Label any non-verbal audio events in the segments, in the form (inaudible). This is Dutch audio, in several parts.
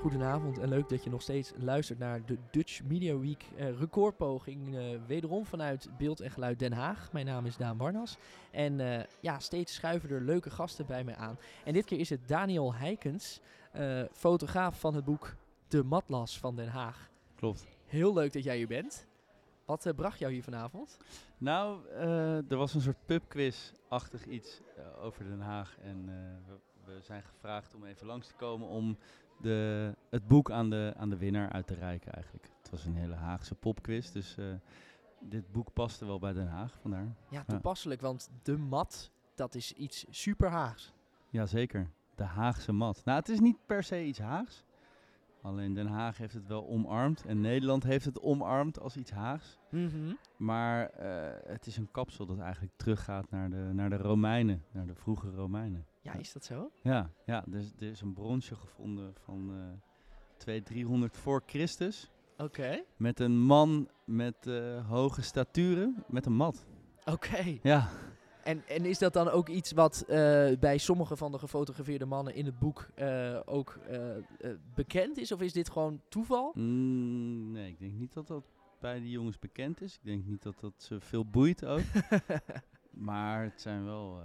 Goedenavond en leuk dat je nog steeds luistert naar de Dutch Media Week uh, recordpoging. Uh, wederom vanuit Beeld en Geluid Den Haag. Mijn naam is Daan Barnas. En uh, ja, steeds schuiven er leuke gasten bij mij aan. En dit keer is het Daniel Heikens, fotograaf van het boek De Matlas van Den Haag. Klopt. Heel leuk dat jij hier bent. Wat bracht jou hier vanavond? Nou, er was een soort pubquiz-achtig iets over Den Haag. En we, we zijn gevraagd om even langs te komen om de, het boek aan de, aan de winnaar uit te reiken eigenlijk. Het was een hele Haagse popquiz, dus uh, dit boek paste wel bij Den Haag, vandaar. Ja, toepasselijk, ja. want de mat, dat is iets super Haags. Jazeker, de Haagse mat. Nou, het is niet per se iets Haags. Alleen Den Haag heeft het wel omarmd en Nederland heeft het omarmd als iets Haags. Mm -hmm. Maar uh, het is een kapsel dat eigenlijk teruggaat naar de, naar de Romeinen, naar de vroege Romeinen. Ja, is dat zo? Ja, ja er, is, er is een bronsje gevonden van uh, 200, 300 voor Christus. Oké. Okay. Met een man met uh, hoge staturen, met een mat. Oké. Okay. Ja. En, en is dat dan ook iets wat uh, bij sommige van de gefotografeerde mannen in het boek uh, ook bekend is? Of is dit gewoon toeval? Mm, nee, ik denk niet dat dat bij die jongens bekend is. Ik denk niet dat dat ze veel boeit ook. (laughs) maar het zijn wel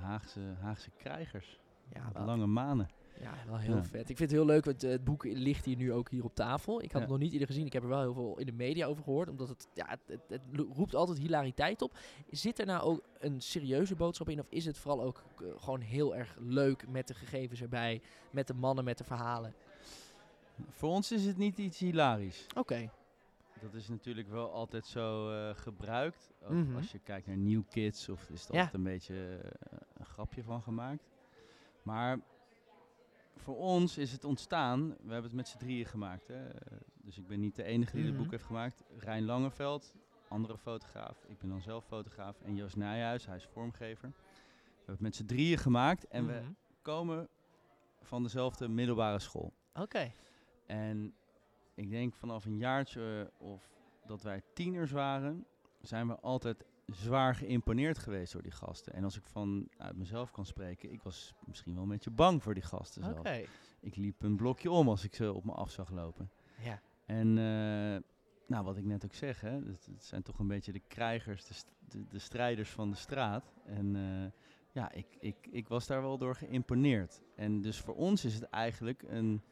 Haagse, Haagse krijgers. Ja. Lange manen. Ja, wel heel ja. vet. Ik vind het heel leuk, want uh, het boek ligt hier nu ook hier op tafel. Ik had Ja. het nog niet eerder gezien. Ik heb er wel heel veel in de media over gehoord. Omdat het, ja, het, roept altijd hilariteit op. Zit er nou ook een serieuze boodschap in? Of is het vooral ook eh, gewoon heel erg leuk met de gegevens erbij? Met de mannen, met de verhalen? Voor ons is het niet iets hilarisch. Oké. Dat is natuurlijk wel altijd zo eh, gebruikt. Ook Mhm. Als je kijkt naar New Kids, of is het Ja. altijd een beetje eh, grapje van gemaakt. Maar voor ons is het ontstaan, we hebben het met z'n drieën gemaakt. Hè? Dus ik ben niet de enige die Mhm. het boek heeft gemaakt. Rijn Langeveld, andere fotograaf. Ik ben dan zelf fotograaf. En Joost Nijhuis, hij is vormgever. We hebben het met z'n drieën gemaakt. En we Mhm. komen van dezelfde middelbare school. Oké. En ik denk vanaf een jaartje of dat wij tieners waren, zijn we altijd zwaar geïmponeerd geweest door die gasten. En als ik van uit mezelf kan spreken, ik was misschien wel een beetje bang voor die gasten zelf. Oké. Ik liep een blokje om als ik ze op me af zag lopen. Ja. En eh, nou, wat ik net ook zeg, hè, het, het zijn toch een beetje de krijgers, de, st- de, de strijders van de straat. En eh, ja, ik, ik, ik was daar wel door geïmponeerd. En dus voor ons is het eigenlijk een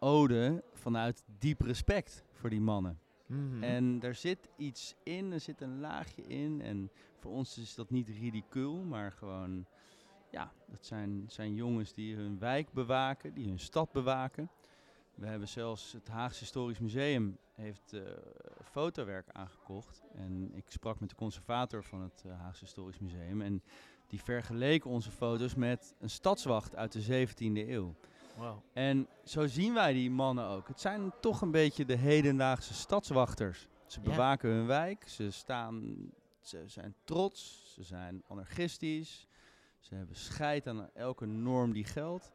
ode vanuit diep respect voor die mannen. Mhm. En daar zit iets in, er zit een laagje in. En voor ons is dat niet ridicuul, maar gewoon, ja, dat zijn, zijn jongens die hun wijk bewaken, die hun stad bewaken. We hebben zelfs het Haagse Historisch Museum heeft eh, fotowerk aangekocht. En ik sprak met de conservator van het eh, Haagse Historisch Museum. En die vergeleek onze foto's met een stadswacht uit de 17e eeuw. Wow. En zo zien wij die mannen ook. Het zijn toch een beetje de hedendaagse stadswachters. Ze Ja. bewaken hun wijk, ze, staan, ze zijn trots, ze zijn anarchistisch. Ze hebben scheid aan elke norm die geldt.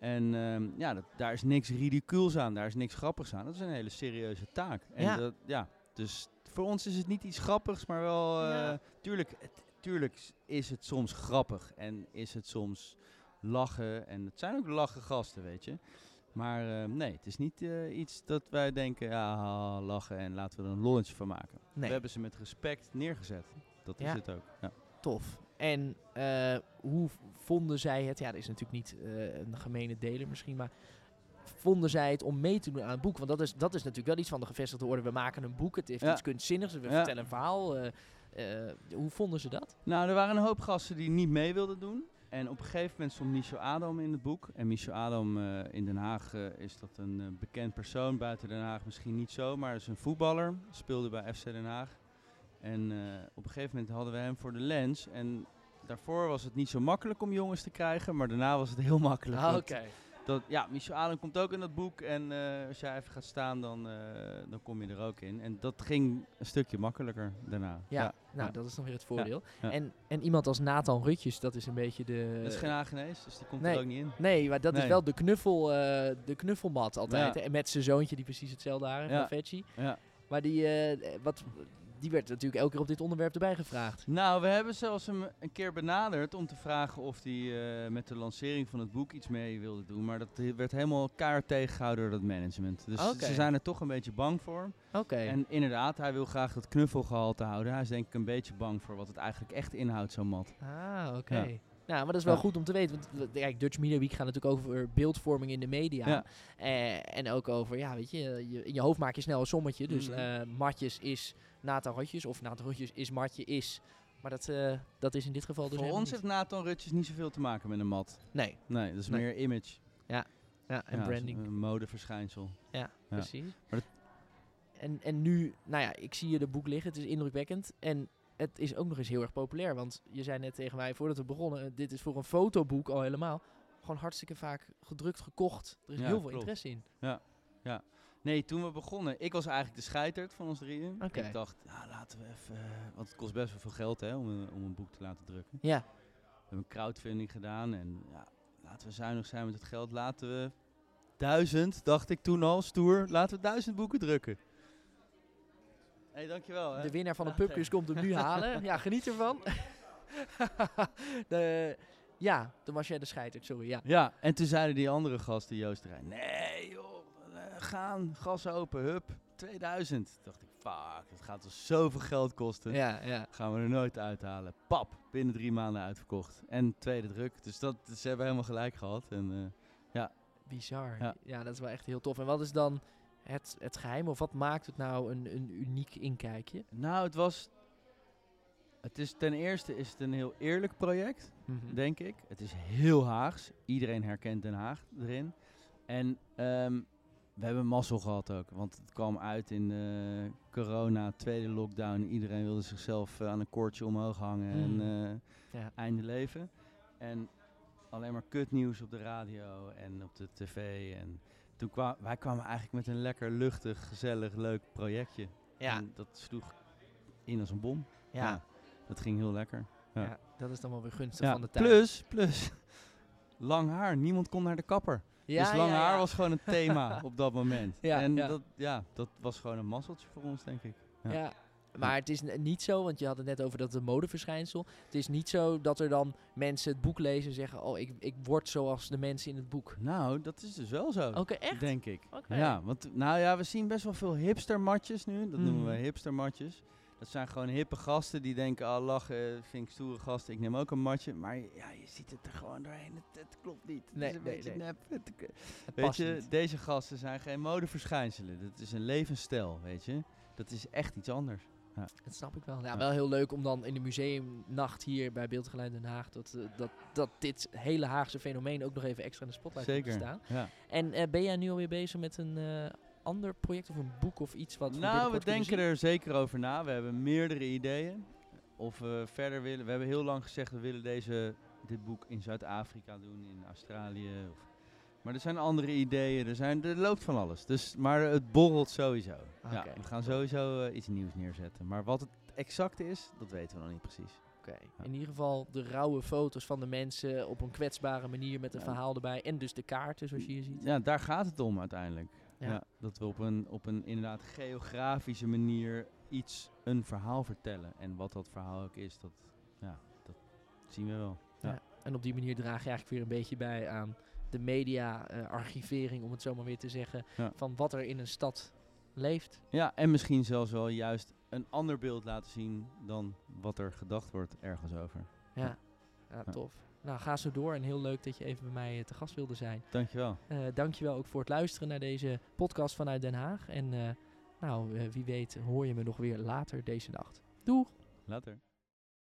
En ehm, ja, dat, daar is niks ridicuuls aan, daar is niks grappigs aan. Dat is een hele serieuze taak. En Ja. Dat, ja, dus voor ons is het niet iets grappigs, maar wel... Ja. tuurlijk, het- tuurlijk is het soms grappig en is het soms lachen. En het zijn ook lachen gasten, weet je. Maar eh, nee, het is niet eh, iets dat wij denken, ja, lachen en laten we er een lolletje van maken. Nee. We hebben ze met respect neergezet. Dat Ja. is het ook. Ja. Tof. En eh, hoe vonden zij het? Ja, dat is natuurlijk niet een gemene deler misschien, maar vonden zij het om mee te doen aan het boek? Want dat is, dat is natuurlijk wel iets van de gevestigde orde. We maken een boek, het heeft Ja. iets kunstzinnigs, we vertellen een verhaal. hoe vonden ze dat? Nou, er waren een hoop gasten die niet mee wilden doen. En op een gegeven moment stond Michel Adam in het boek. En Michel Adam eh, in Den Haag eh, is dat een eh, bekend persoon. Buiten Den Haag misschien niet zo, maar is een voetballer. Speelde bij FC Den Haag. En op een gegeven moment hadden we hem voor de lens. En daarvoor was het niet zo makkelijk om jongens te krijgen. Maar daarna was het heel makkelijk. Ah, Oké. Dat, ja, Michel Allen komt ook in dat boek. En eh, als jij even gaat staan, dan, eh, dan kom je er ook in. En dat ging een stukje makkelijker daarna. Ja, nou ja. dat is nog weer het voordeel. ja. En, en iemand als Nathan Rutjes, dat is een beetje de... Dat is geen Hagenees, dus die komt nee. er ook niet in. Nee, maar dat is wel de, knuffel, eh, de knuffelmat altijd. En met zijn zoontje die precies hetzelfde haar heeft, Ja. Maar die, wat, die werd natuurlijk elke keer op dit onderwerp erbij gevraagd. Nou, we hebben zelfs hem een keer benaderd om te vragen of hij eh, met de lancering van het boek iets mee wilde doen. Maar dat werd helemaal keihard tegengehouden door dat management. Dus ze zijn er toch een beetje bang voor. Oké. En inderdaad, hij wil graag dat knuffelgehalte houden. Hij is denk ik een beetje bang voor wat het eigenlijk echt inhoudt, zo'n mat. Ah, oké. Ja. Nou, maar dat is wel Ja. goed om te weten. Want kijk, Dutch Media Week gaat natuurlijk over beeldvorming in de media. Ja. Eh, en ook over, ja, weet je, je, in je hoofd maak je snel een sommetje. Dus Mhm. eh, matjes is Nathan Rotjes of Nathan Rotjes is matje is. Maar dat, eh, dat is in dit geval dus voor ons niet. heeft Nathan Rutjes niet zoveel te maken met een mat. Nee, Nee, dat is Nee. meer image. ja, en Ja, branding. Een modeverschijnsel. Ja, precies. Maar En, en nu, nou ja, ik zie je de boek liggen. Het is indrukwekkend. En het is ook nog eens heel erg populair. Want je zei net tegen mij, voordat we begonnen... eh, dit is voor een fotoboek al helemaal... gewoon hartstikke vaak gedrukt, gekocht. Er is Ja, heel veel klopt. interesse in. Nee, toen we begonnen, ik was eigenlijk de scheiterd van ons drieën. Oké. Ik dacht, nou, laten we even, eh, want het kost best wel veel geld hè, om, een, om een boek te laten drukken. Ja, We hebben een crowdfunding gedaan en ja, laten we zuinig zijn met het geld. Laten we duizend, dacht ik toen al, stoer, laten we duizend boeken drukken. Hé, hey, dankjewel. Hè. de winnaar van de pubquiz komt hem nu (laughs) halen. Ja, geniet ervan. (laughs) de, ja, toen was jij de scheiter, sorry. Ja. Ja, en toen zeiden die andere gasten, Joost Rijn, nee joh, eh, gaan, gas open, hup, 2000. Toen dacht ik, fuck, dat gaat ons zoveel geld kosten. Ja, ja. Gaan we er nooit uithalen. Pap, binnen drie maanden uitverkocht. En tweede druk. Dus dat, ze hebben helemaal gelijk gehad. En, eh, Bizar. Ja. Ja. dat is wel echt heel tof. En wat is dan het, het geheim? Of wat maakt het nou een, een uniek inkijkje? nou, het was... Het is ten eerste is het een heel eerlijk project, Mhm. denk ik. Het is heel Haags. Iedereen herkent Den Haag erin. En ehm, we hebben mazzel gehad ook. Want het kwam uit in eh, corona, tweede lockdown. Iedereen wilde zichzelf eh, aan een koordje omhoog hangen Mm. en eh, Ja. einde leven. En alleen maar kutnieuws op de radio en op de tv. En toen kwam, wij kwamen eigenlijk met een lekker luchtig, gezellig, leuk projectje. Ja, En dat sloeg in als een bom. ja. dat ging heel lekker. ja. Ja. dat is dan wel weer gunstig van de tijd. plus, plus, (laughs) lang haar. Niemand kon naar de kapper. Ja, dus lang ja, haar was gewoon een thema (laughs) op dat moment. Ja, en ja. Dat, ja, dat was gewoon een mazzeltje voor ons, denk ik. Ja. Ja. Maar het is niet zo, want je had het net over dat het modeverschijnsel. Het is niet zo dat er dan mensen het boek lezen en zeggen: Oh, ik, ik word zoals de mensen in het boek. Nou, dat is dus wel zo. Oké, echt? Denk ik. Ja, want nou ja, we zien best wel veel hipstermatjes nu. Dat noemen we hipstermatjes. Dat zijn gewoon hippe gasten die denken, ah lachen, vind ik stoere gasten, ik neem ook een matje. Maar ja, je ziet het er gewoon doorheen, het, het klopt niet. Het Nee, is een nee, beetje nee. nep. Het- Het weet je, niet. deze gasten zijn geen modeverschijnselen. Dat is een levensstijl, weet je. Dat is echt iets anders. Dat snap ik wel. Ja, Ja. wel heel leuk om dan in de museumnacht hier bij Beeldgeluid Den Haag... Dat, eh, dat, dat dit hele Haagse fenomeen ook nog even extra in de spotlight komt te Zeker. staan. Ja. En eh, ben jij nu alweer bezig met een eh, ander project of een boek of iets wat Nou, we denken er zeker over na. We hebben meerdere ideeën. Of we verder willen. We hebben heel lang gezegd we willen deze, dit boek in Zuid-Afrika doen, in Australië. Of, maar er zijn andere ideeën. Er, zijn, er loopt van alles. Dus, maar het borrelt sowieso. Ja, we gaan sowieso eh, iets nieuws neerzetten. Maar wat het exact is, dat weten we nog niet precies. Oké. In ieder geval de rauwe foto's van de mensen op een kwetsbare manier met een Ja. verhaal erbij. En dus de kaarten zoals je hier ziet. Ja, daar gaat het om uiteindelijk. Ja. Ja. dat we op een, op een inderdaad geografische manier iets, een verhaal vertellen. En wat dat verhaal ook is, dat, ja, dat zien we wel. Ja. Ja. En op die manier draag je eigenlijk weer een beetje bij aan de media-archivering, om het zo maar weer te zeggen, Ja. van wat er in een stad leeft. Ja, en misschien zelfs wel juist een ander beeld laten zien dan wat er gedacht wordt ergens over. Ja, ja tof. Nou, ga zo door en heel leuk dat je even bij mij eh, te gast wilde zijn. Dankjewel. Eh dankjewel ook voor het luisteren naar deze podcast vanuit Den Haag. En eh, nou, eh, wie weet hoor je me nog weer later deze nacht. Doeg! Later.